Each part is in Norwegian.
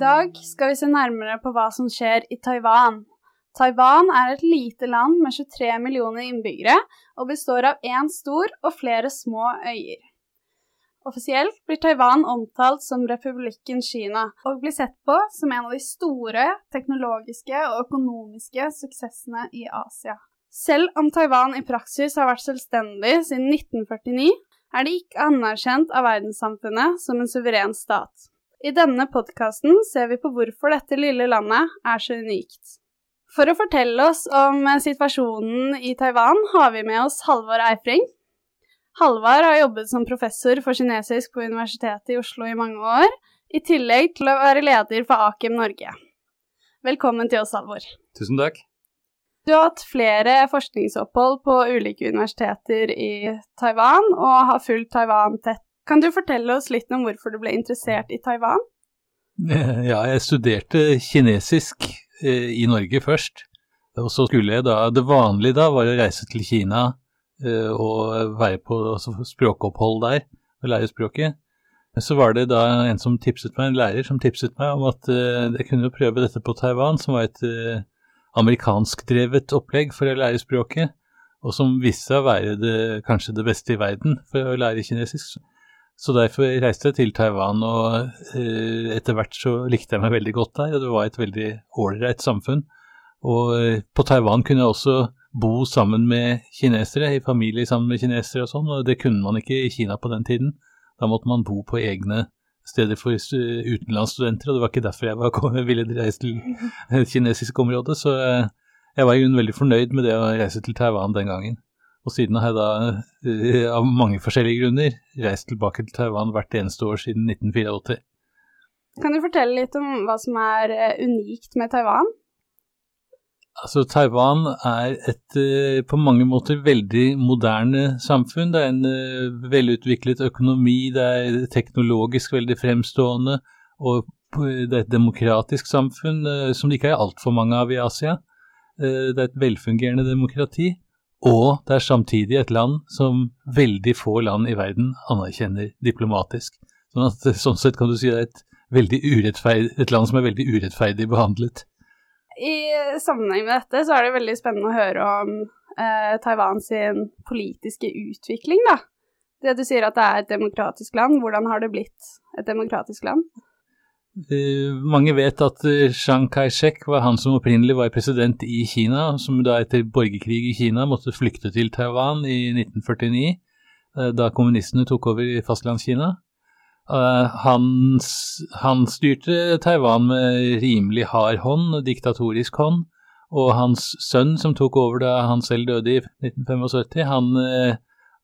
dag skal vi se nærmere på hva som skjer i Taiwan. Taiwan er et lite land med 23 millioner innbyggere og består av én stor og flere små øyer. Offisielt blir Taiwan omtalt som republikken Kina, og blir sett på som en av de store teknologiske og økonomiske suksessene i Asia. Selv om Taiwan i praksis har vært selvstendig siden 1949, er de ikke anerkjent av verdenssamfunnet som en suveren stat. I denne podkasten ser vi på hvorfor dette lille landet er så unikt. For å fortelle oss om situasjonen i Taiwan har vi med oss Halvor Eifring. Halvard har jobbet som professor for kinesisk på Universitetet i Oslo i mange år, i tillegg til å være leder for Akem Norge. Velkommen til oss, Halvor. Tusen takk. Du har hatt flere forskningsopphold på ulike universiteter i Taiwan, og har fulgt Taiwan tett. Kan du fortelle oss litt om hvorfor du ble interessert i Taiwan? Ja, jeg studerte kinesisk eh, i Norge først. Og så skulle jeg da Det vanlige da var å reise til Kina eh, og være på altså, språkopphold der og lære språket. Så var det da en som tipset meg, en lærer som tipset meg om at eh, jeg kunne prøve dette på Taiwan, som var et amerikanskdrevet opplegg for å lære språket, og som viste seg å være det, kanskje det beste i verden for å lære kinesisk. Så derfor reiste jeg til Taiwan, og eh, etter hvert så likte jeg meg veldig godt der, og det var et veldig ålreit samfunn. Og eh, på Taiwan kunne jeg også bo sammen med kinesere, i familie sammen med kinesere og sånn, og det kunne man ikke i Kina på den tiden. Da måtte man bo på egne steder for utenlandsstudenter, og det var ikke derfor jeg var, ville reise til et kinesisk område. Så eh, jeg var i grunnen veldig fornøyd med det å reise til Taiwan den gangen. Og siden har jeg da, eh, av mange forskjellige grunner, reist tilbake til Taiwan hvert eneste år siden 1984. Kan du fortelle litt om hva som er eh, unikt med Taiwan? Altså, Taiwan er et uh, på mange måter veldig moderne samfunn. Det er en velutviklet økonomi, det er teknologisk veldig fremstående, og det er et demokratisk samfunn som det ikke er altfor mange av i Asia. det er et velfungerende demokrati, og det er samtidig et land som veldig få land i verden anerkjenner diplomatisk. Sånn, at, sånn sett kan du si det er et, et land som er veldig urettferdig behandlet. I sammenheng med dette så er det veldig spennende å høre om eh, Taiwan sin politiske utvikling, da. Det du sier at det er et demokratisk land, hvordan har det blitt et demokratisk land? Uh, mange vet at uh, Chiang Kai-shek var han som opprinnelig var president i Kina, som da etter borgerkrig i Kina måtte flykte til Taiwan i 1949, uh, da kommunistene tok over i fastlandskina. Han, han, styrte Taiwan med rimelig hard hånd, diktatorisk hånd, og hans sønn, som tok over da han selv døde i 1975, han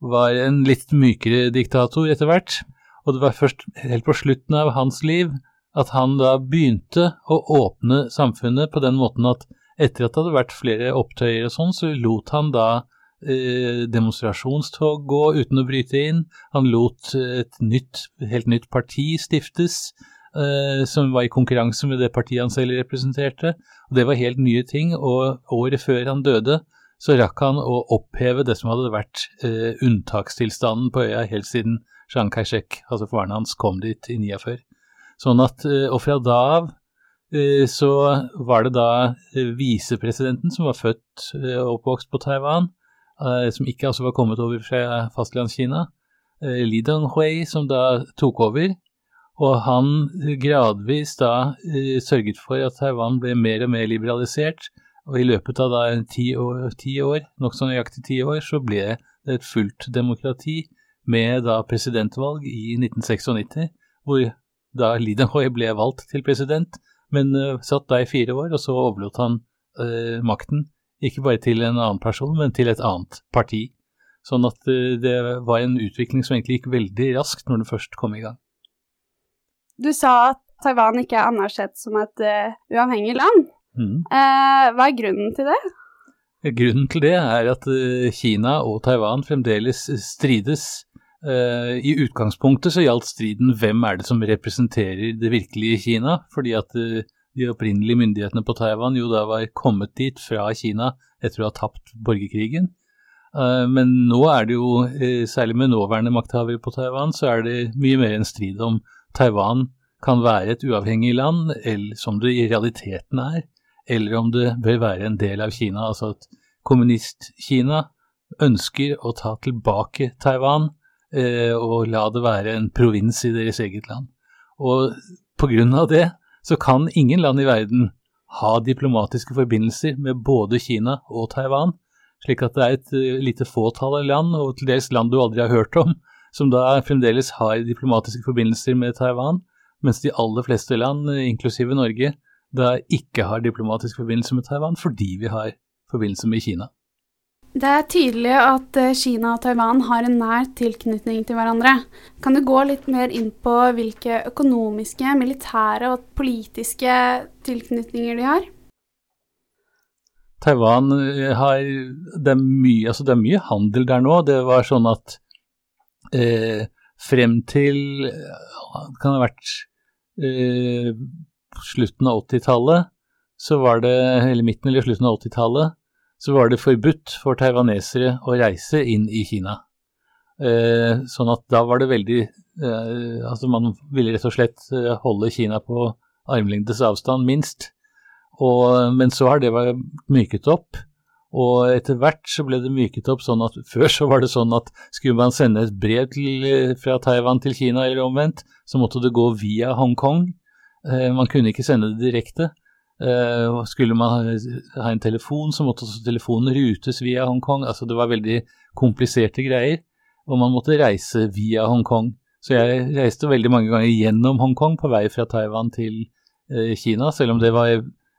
var en litt mykere diktator etter hvert. Og det var først helt på slutten av hans liv at han da begynte å åpne samfunnet på den måten at etter at det hadde vært flere opptøyer og sånn, så lot han da Eh, demonstrasjonstog gå uten å bryte inn. Han lot et nytt, helt nytt parti stiftes, eh, som var i konkurranse med det partiet han selv representerte. Og Det var helt nye ting, og året før han døde, så rakk han å oppheve det som hadde vært eh, unntakstilstanden på øya helt siden Chiang Kai-shek, altså faren hans, kom dit i 49. Sånn at, eh, og fra da av så var det da visepresidenten som var født og oppvokst på Taiwan, Eh, som ikke altså var kommet over fra fastlandskina, Li Donghui, som da tok over. Og han gradvis da sørget for at Taiwan ble mer og mer liberalisert. Og i løpet av da ti år, ti år nokså nøyaktig ti år, så ble det et fullt demokrati med da presidentvalg i 1996, hvor da Lidenhoy ble valgt til president, men satt da i fire år, og så overlot han makten ikke bare til en annen person, men til et annet parti. Sånn at uh, det var en utvikling som egentlig gikk veldig raskt når det først kom i gang. Du sa at Taiwan ikke er anerkjent som et uh, uavhengig land. Mm. Uh, hva er grunnen til det? Grunnen til det er at uh, Kina og Taiwan fremdeles strides. I utgangspunktet så gjaldt striden hvem er det som representerer det virkelige Kina, fordi at de opprinnelige myndighetene på Taiwan jo da var kommet dit fra Kina etter å ha tapt borgerkrigen. Eh, men nå er det jo, eh, særlig med nåværende makthavere på Taiwan, så er det mye mer en strid om Taiwan kan være et uavhengig land, eller som det i realiteten er, eller om det bør være en del av Kina. Altså at kommunist-Kina ønsker å ta tilbake Taiwan eh, og la det være en provins i deres eget land. Og på grunn av det så kan ingen land i verden ha diplomatiske forbindelser med både Kina og Taiwan, slik at det er et uh, lite fåtall av land, og til dels land du aldri har hørt om, som da fremdeles har diplomatiske forbindelser med Taiwan, mens de aller fleste land, uh, inklusive Norge, da ikke har diplomatiske forbindelser med Taiwan fordi vi har forbindelse med Kina. Det er tydelig at eh, Kina og Taiwan har en nær tilknytning til hverandre. Kan du gå litt mer inn på hvilke økonomiske, militære og politiske tilknytninger de har? Taiwan eh, har det er, mye, altså det er mye handel der nå. Det var sånn at eh, frem til Det kan ha vært eh, slutten av 80-tallet, så var det Eller midten eller slutten av 80-tallet så var det forbudt for taiwanesere å reise inn i Kina. Eh, sånn at da var det veldig eh, Altså man ville rett og slett eh, holde Kina på armlengdes avstand, minst. Og, men så har det vært myket opp. Og etter hvert så ble det myket opp sånn at før så var det sånn at skulle man sende et brev til, eh, fra Taiwan til Kina eller omvendt, så måtte det gå via Hongkong. Eh, man kunne ikke sende det direkte. Uh, skulle man ha en telefon, så måtte også telefonen rutes via Hongkong. Altså det var veldig kompliserte greier, og man måtte reise via Hongkong. Så jeg reiste veldig mange ganger gjennom Hongkong på vei fra Taiwan til uh, Kina, selv om det var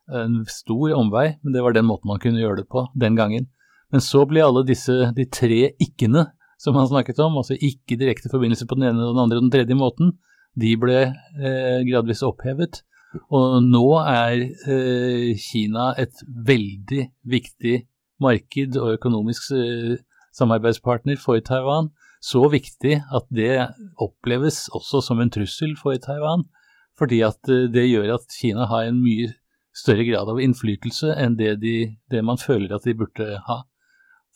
en stor omvei, men det var den måten man kunne gjøre det på den gangen. Men så ble alle disse, de tre ikke-ene som han snakket om, altså ikke direkte forbindelse på den ene, den andre og den tredje måten, de ble eh, gradvis opphevet. Og nå er eh, Kina et veldig viktig marked og økonomisk eh, samarbeidspartner for Taiwan. Så viktig at det oppleves også som en trussel for Taiwan. Fordi at eh, det gjør at Kina har en mye større grad av innflytelse enn det, de, det man føler at de burde ha.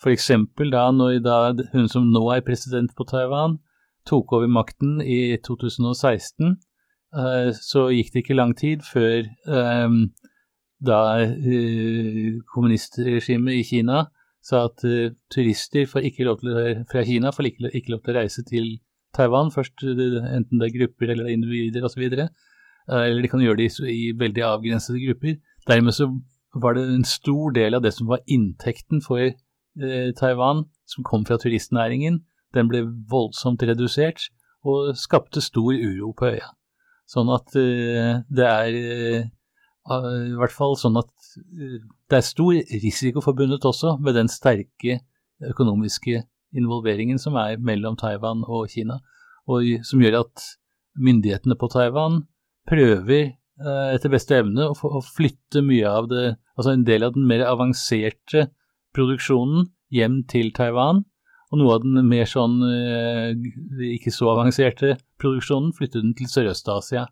F.eks. da når da hun som nå er president på Taiwan, tok over makten i 2016 Eh, så gikk det ikke lang tid før ehm, da eh, kommunistregimet i Kina sa at eh, turister til, fra Kina får ikke, ikke lov til å reise til Taiwan, først enten det er grupper eller individer osv. Eller de kan gjøre det i, i veldig avgrensede grupper. Dermed så var det en stor del av det som var inntekten for eh, Taiwan, som kom fra turistnæringen, den ble voldsomt redusert og skapte stor uro på øya. Sånn at uh, det er uh, i hvert fall sånn at uh, det er stor risiko forbundet også med den sterke økonomiske involveringen som er mellom Taiwan og Kina, og som gjør at myndighetene på Taiwan prøver etter beste evne å, flytte mye av det, altså en del av den mer avanserte produksjonen hjem til Taiwan, og noe av den mer sånn eh, ikke så avanserte produksjonen flyttet den til Sørøst-Asia.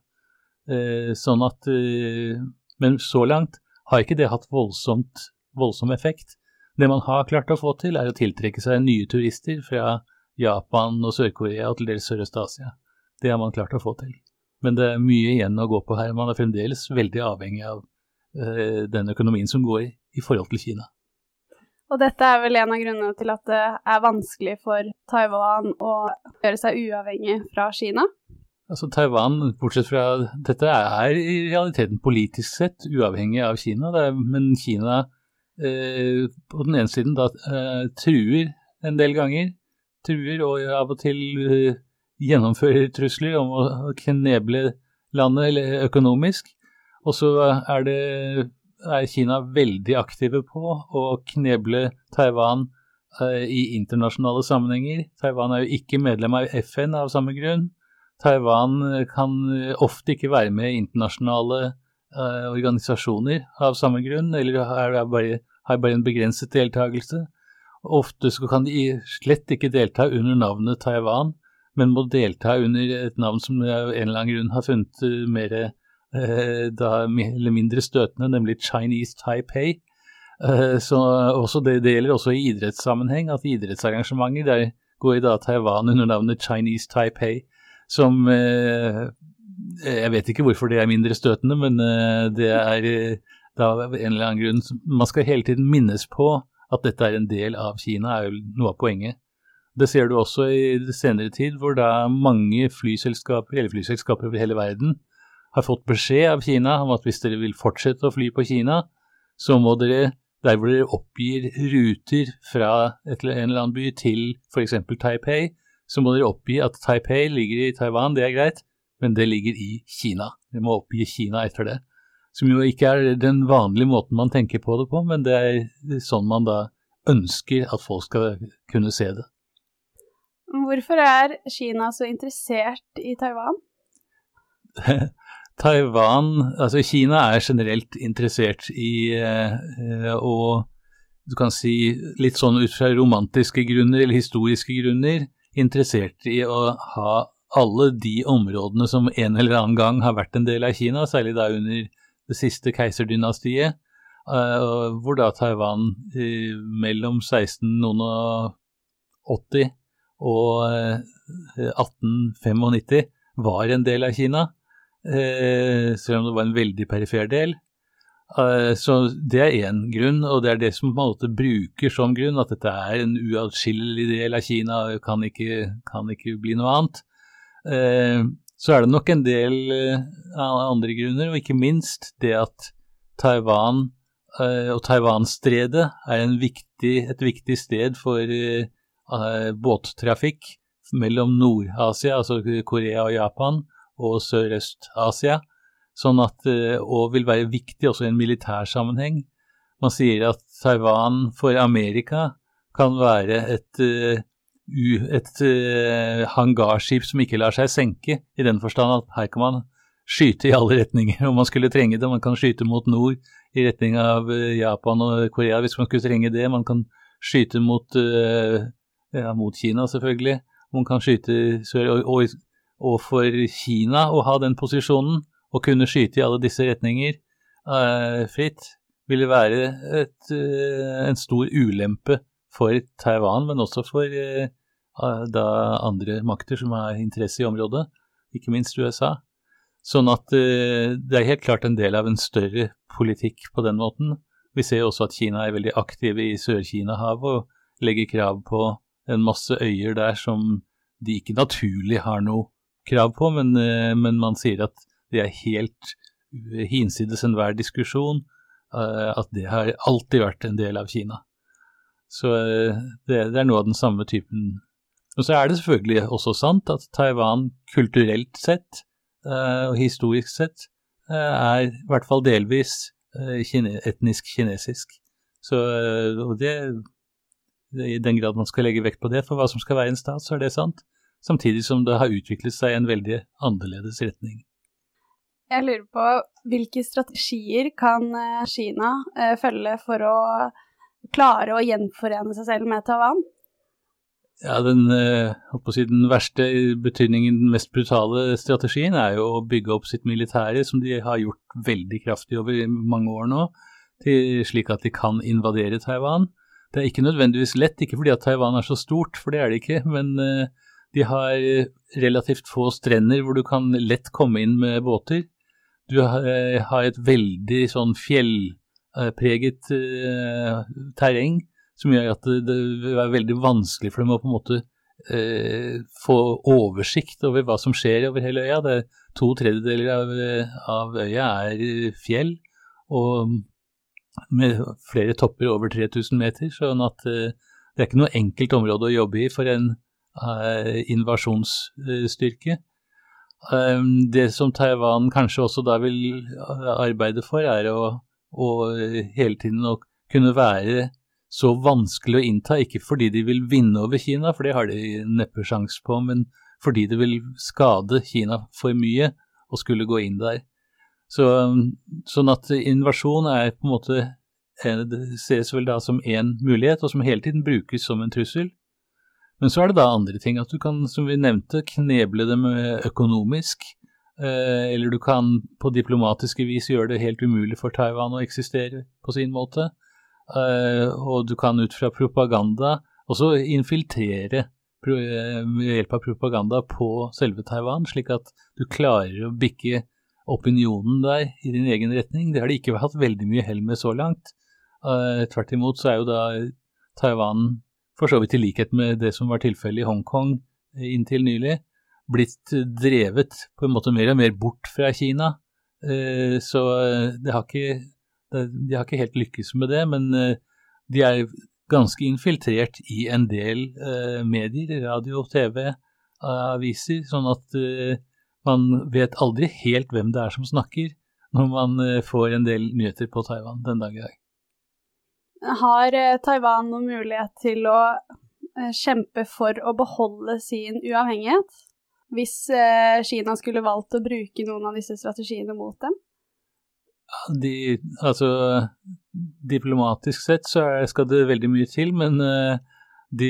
Eh, sånn at eh, Men så langt har ikke det hatt voldsomt, voldsom effekt. Det man har klart å få til, er å tiltrekke seg nye turister fra Japan og Sør-Korea og til dels Sørøst-Asia. Det har man klart å få til. Men det er mye igjen å gå på her. Man er fremdeles veldig avhengig av den økonomien som går i, i forhold til Kina. Og dette er vel en av grunnene til at det er vanskelig for Taiwan å gjøre seg uavhengig fra Kina? Altså Taiwan, bortsett fra dette, er i realiteten politisk sett uavhengig av Kina. Er, men Kina eh, på den ene siden da eh, truer en del ganger. Truer og av og til eh, gjennomfører trusler om å kneble landet økonomisk. Og så er det er Kina veldig aktive på å kneble Taiwan eh, i internasjonale sammenhenger. Taiwan er jo ikke medlem av FN av samme grunn. Taiwan eh, kan eh, ofte ikke være med i internasjonale eh, organisasjoner av samme grunn, eller har bare, har bare en begrenset deltakelse. Ofte kan de slett ikke delta under navnet Taiwan, men må delta under et navn som av en eller annen grunn har funnet mer Eh, da eller mindre støtende, nemlig Chinese Taipei. Eh, så det, det, gjelder også i idrettssammenheng, at idrettsarrangementer der går i da Taiwan under navnet Chinese Taipei, som eh, Jeg vet ikke hvorfor det er mindre støtende, men det er da en eller annen grunn Man skal hele tiden minnes på at dette er en del av Kina, er jo noe av poenget. Det ser du også i senere tid, hvor da mange flyselskaper, eller flyselskaper over hele verden har fått beskjed av Kina om at hvis dere vil fortsette å fly på Kina, så må dere, der hvor dere oppgir ruter fra et, en eller annen by til f.eks. Taipei, så må dere oppgi at Taipei ligger i Taiwan, det er greit, men det ligger i Kina. Dere må oppgi Kina etter det. Som jo ikke er den vanlige måten man tenker på det på, men det er sånn man da ønsker at folk skal kunne se det. Hvorfor er Kina så interessert i Taiwan? Taiwan Altså, Kina er generelt interessert i eh, å Du kan si litt sånn ut fra romantiske grunner eller historiske grunner interessert i å ha alle de områdene som en eller annen gang har vært en del av Kina, særlig da under det siste keiserdynastiet, uh, hvor da Taiwan uh, mellom 1680 og 1895 eh, var en del av Kina, eh, selv om det var en veldig perifer del. Eh, så det er én grunn, og det er det som på en måte bruker som grunn, at dette er en uatskillelig del av Kina og kan ikke, kan ikke bli noe annet. Så er det nok en del andre grunner, og ikke minst det at Taiwan og Taiwan-stredet er viktig, et viktig sted for Eh, båttrafikk mellom Nord-Asia, altså Korea og Japan, og Sørøst-Asia, sånn at, det og vil være viktig også i en militær sammenheng. Man sier at Taiwan for Amerika kan være et, eh, et hangarskip som ikke lar seg senke, i den forstand at her kan man skyte i alle retninger om man skulle trenge det. Man kan skyte mot nord i retning av Japan og Korea hvis man skulle trenge det. Man kan skyte mot ja, mot Kina, selvfølgelig. Man kan skyte sør. Og, og, og, for Kina å ha den posisjonen, og kunne skyte i alle disse retninger uh, fritt, ville være et, uh, en stor ulempe for Taiwan, men også for uh, da andre makter som har interesse i området, ikke minst USA. Sånn at det er helt klart en del av en større politikk på den måten. Vi ser også at Kina er veldig aktive i Sør-Kina-havet og legger krav på en masse øyer der som de ikke naturlig har noe krav på, men, eh, men man sier at det er helt hinsides enhver diskusjon, eh, at det har alltid vært en del av Kina. Så eh, det, det er noe av den samme typen. Og så er det selvfølgelig også sant at Taiwan kulturelt sett og historisk sett er i hvert fall delvis kine, etnisk kinesisk. Så og det i den grad man skal legge vekt på det for hva som skal være en stat, så er det sant. Samtidig som det har utviklet seg i en veldig annerledes retning. Jeg lurer på hvilke strategier kan eh, Kina eh, følge for å klare å gjenforene seg selv med Taiwan? Ja, den, eh, si, den verste betydningen, den mest brutale strategien, er jo å bygge opp sitt militære, som de har gjort veldig kraftig over mange år nå, til, slik at de kan invadere Taiwan. Det er ikke nødvendigvis lett, ikke fordi at Taiwan er så stort, for det er det ikke, men uh, de har relativt få strender hvor du kan lett komme inn med båter. Du har, uh, et veldig sånn fjellpreget uh, terreng som gjør at det, vil er veldig vanskelig for dem å på en måte få oversikt over hva som skjer over hele øya. Det er to tredjedeler av, av øya er fjell, og med flere topper over 3000 meter, sånn at det er ikke noe enkelt område å jobbe i for en invasjonsstyrke. Um, det som Taiwan kanskje også da vil arbeide for, er å, å hele tiden å kunne være så vanskelig å innta, ikke fordi de vil vinne over Kina, for det har de neppe sjans på, men fordi det vil skade Kina for mye å skulle gå inn der. Så, sånn at invasjon er på en måte det ses vel da som én mulighet, og som hele tiden brukes som en trussel. Men så er det da andre ting, at du kan, som vi nevnte, kneble dem økonomisk. Eh, eller du kan på diplomatiske vis gjøre det helt umulig for Taiwan å eksistere på sin måte. Eh, og du kan ut fra propaganda også infiltrere ved hjelp av propaganda på selve Taiwan, slik at du klarer å bikke opinionen der i din egen retning. Det har de ikke hatt veldig mye hell med så langt. Tvert imot så er jo da Taiwan, for så vidt i likhet med det som var tilfellet i Hongkong inntil nylig, blitt drevet på en måte mer og mer bort fra Kina. Uh, så det har ikke, de har ikke helt lykkes med det, men de er ganske infiltrert i en del medier, radio, TV, aviser, sånn at man vet aldri helt hvem det er som snakker når man eh, får en del nyheter på Taiwan den dag i dag. Har eh, Taiwan noen mulighet til å eh, kjempe for å beholde sin uavhengighet, hvis Kina skulle valgt å bruke noen av disse strategiene mot dem? De, altså, diplomatisk sett så skal det veldig mye til, men de,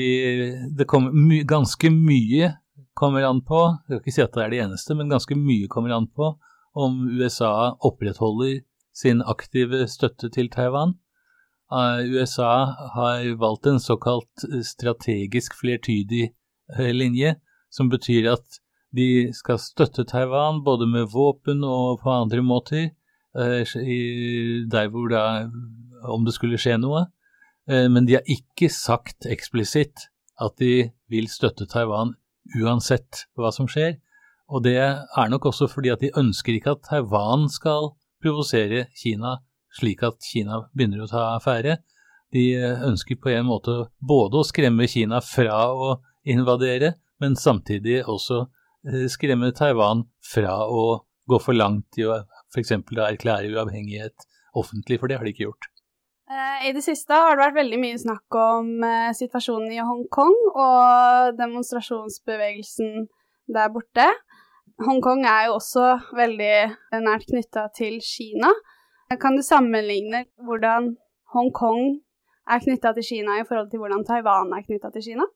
det kommer my, ganske mye kommer an på, jeg skal ikke si at det er det eneste, men ganske mye kommer an på om USA opprettholder sin aktive støtte til Taiwan. Uh, USA har valgt en såkalt strategisk flertydig uh, linje, som betyr at de skal støtte Taiwan både med våpen og på andre måter, uh, der hvor da om det skulle skje noe. Men de har ikke sagt eksplisitt at de vil støtte Taiwan uansett hva som skjer. Og det er nok også fordi at de ønsker ikke at Taiwan skal provosere Kina slik at Kina begynner å ta affære. De ønsker på en måte både å skremme Kina fra å invadere, men samtidig også eh, skremme Taiwan fra å gå for langt i å f.eks. erklære uavhengighet offentlig, for det har de ikke gjort. Eh, I det siste har det vært veldig mye snakk om eh, situasjonen i Hongkong og demonstrasjonsbevegelsen der borte. Hongkong er jo også veldig nært knytta til Kina. Kan du sammenligne hvordan Hongkong er knytta til Kina i forhold til hvordan Taiwan er knytta til Kina?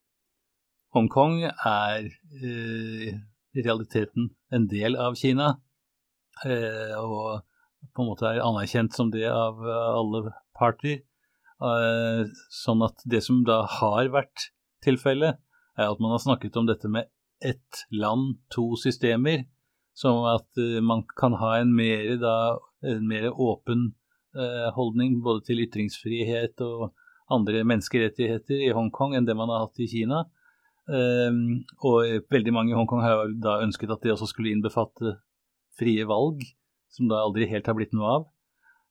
Hongkong er eh, i realiteten en del av Kina, eh, og på en måte er anerkjent som det av alle parter. Uh, sånn at det som da har vært tilfellet, er at man har snakket om dette med ett land, to systemer. Som at uh, man kan ha en mer, da, en mer åpen uh, holdning både til ytringsfrihet og andre menneskerettigheter i Hongkong enn det man har hatt i Kina. Um, og veldig mange i Hongkong har da ønsket at det også skulle innbefatte frie valg, som da aldri helt har blitt noe av.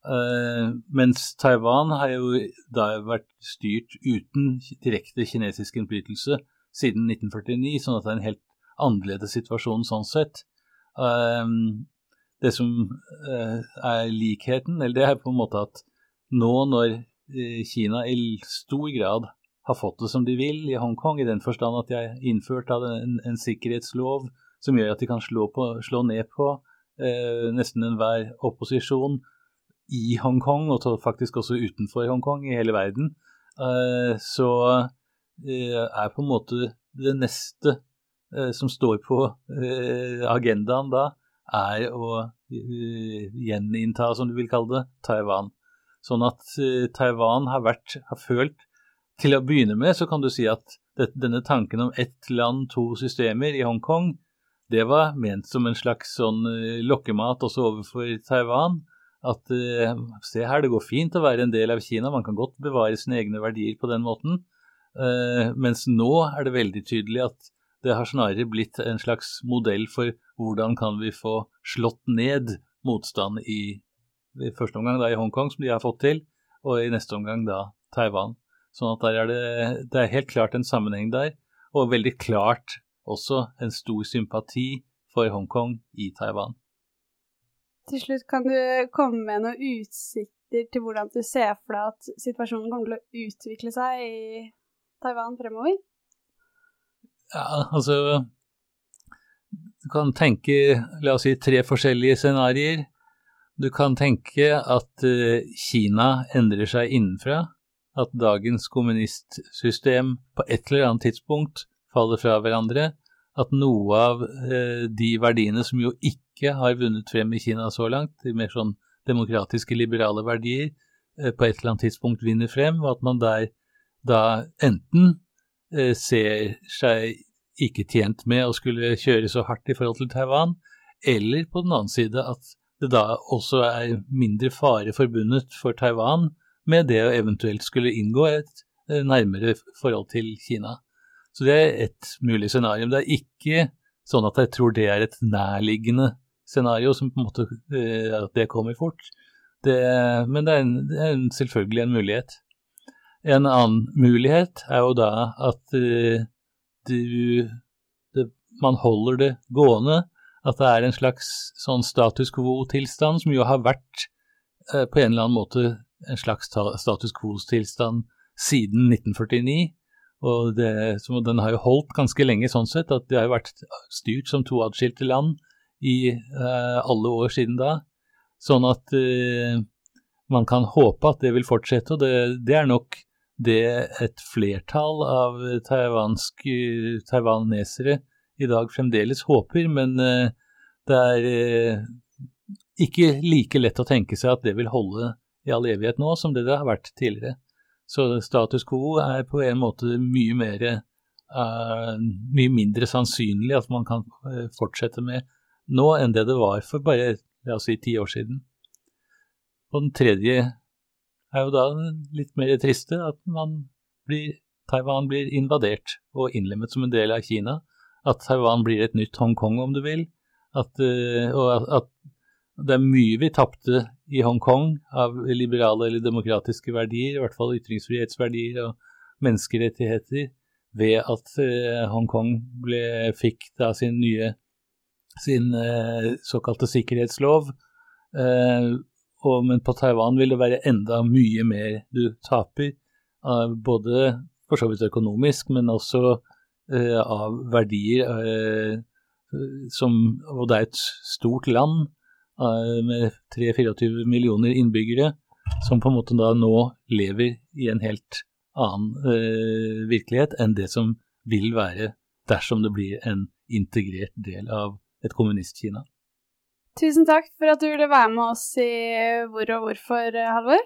Uh, mens Taiwan har jo da vært styrt uten direkte kinesisk innflytelse siden 1949, sånn at det er en helt annerledes situasjon sånn sett. Uh, det som uh, er likheten, eller det er på en måte at nå når Kina i stor grad har fått det som de vil i Hongkong, i den forstand at de har innført en, en, sikkerhetslov som gjør at de kan slå, på, slå ned på nesten enhver opposisjon, i Hongkong, og faktisk også utenfor Hongkong, i hele verden, eh, så eh, er på en måte det neste eh, som står på agendaen da, er å gjeninnta, som du vil kalle det, Taiwan. Sånn at Taiwan har vært, har følt Til å begynne med så kan du si at denne tanken om ett land, to systemer i Hongkong, det var ment som en slags sånn lokkemat også overfor Taiwan. At se her, det går fint å være en del av Kina, man kan godt bevare sine egne verdier på den måten. Mens nå er det veldig tydelig at det har snarere blitt en slags modell for hvordan kan vi få slått ned motstand i, i første omgang da i Hongkong, som de har fått til, og i neste omgang da Taiwan. Sånn at er det, det er helt klart en sammenheng der, og veldig klart også en stor sympati for Hongkong i Taiwan. Til slutt, kan du komme med noen utsikter til hvordan du ser for deg at situasjonen kommer til å utvikle seg i Taiwan fremover? Ja, altså Du kan tenke, la oss si, tre forskjellige scenarioer. Du kan tenke at uh, Kina endrer seg innenfra. At dagens kommunistsystem på et eller annet tidspunkt faller fra hverandre. At noe av uh, de verdiene som jo ikke har vunnet frem i Kina så langt, de mer sånn demokratiske, liberale verdier, eh, på et eller annet tidspunkt vinner frem, og at man der da enten eh, ser seg ikke tjent med å skulle kjøre så hardt i forhold til Taiwan, eller på den annen side at det da også er mindre fare forbundet for Taiwan med det å eventuelt skulle inngå et eh, nærmere forhold til Kina. Så det er ett mulig scenario. Det er ikke sånn at jeg tror det er et nærliggende scenario, som på en måte eh, at det kommer fort. Det, men det er, en, det er selvfølgelig en mulighet. En annen mulighet er jo da at uh, du det, Man holder det gående. At det er en slags sånn status quo-tilstand, som jo har vært uh, på en eller annen måte en slags status quo-tilstand siden 1949. Og det, den har jo holdt ganske lenge sånn sett, at det har jo vært styrt som to atskilte land i uh, alle år siden da. Sånn at uh, man kan håpe at det vil fortsette, og det, det er nok det et flertall av taiwanesere i dag fremdeles håper, men uh, det er ikke like lett å tenke seg at det vil holde i all evighet nå som det det har vært tidligere. Så status quo er på en måte mye mer uh, mye mindre sannsynlig at man kan fortsette med nå enn det det var for bare la oss si ti år siden. Og den tredje er jo da litt mer triste, at blir, Taiwan blir invadert og innlemmet som en del av Kina. At Taiwan blir et nytt Hongkong, om du vil. At, uh, og at, det er mye vi tapte i Hongkong av liberale eller demokratiske verdier, i hvert fall ytringsfrihetsverdier og menneskerettigheter, ved at uh, Hongkong fikk da sin nye sin eh, såkalte sikkerhetslov. Eh, og, men på Taiwan vil det være enda mye mer du taper, både for så vidt økonomisk, men også eh, av verdier. Eh, som, og det er et stort land eh, med 3-24 millioner innbyggere, som på en måte da nå lever i en helt annen eh, virkelighet enn det som vil være dersom det blir en integrert del av et kommunist-Kina. Tusen takk for at du ville være med oss i Hvor og hvorfor, Halvor.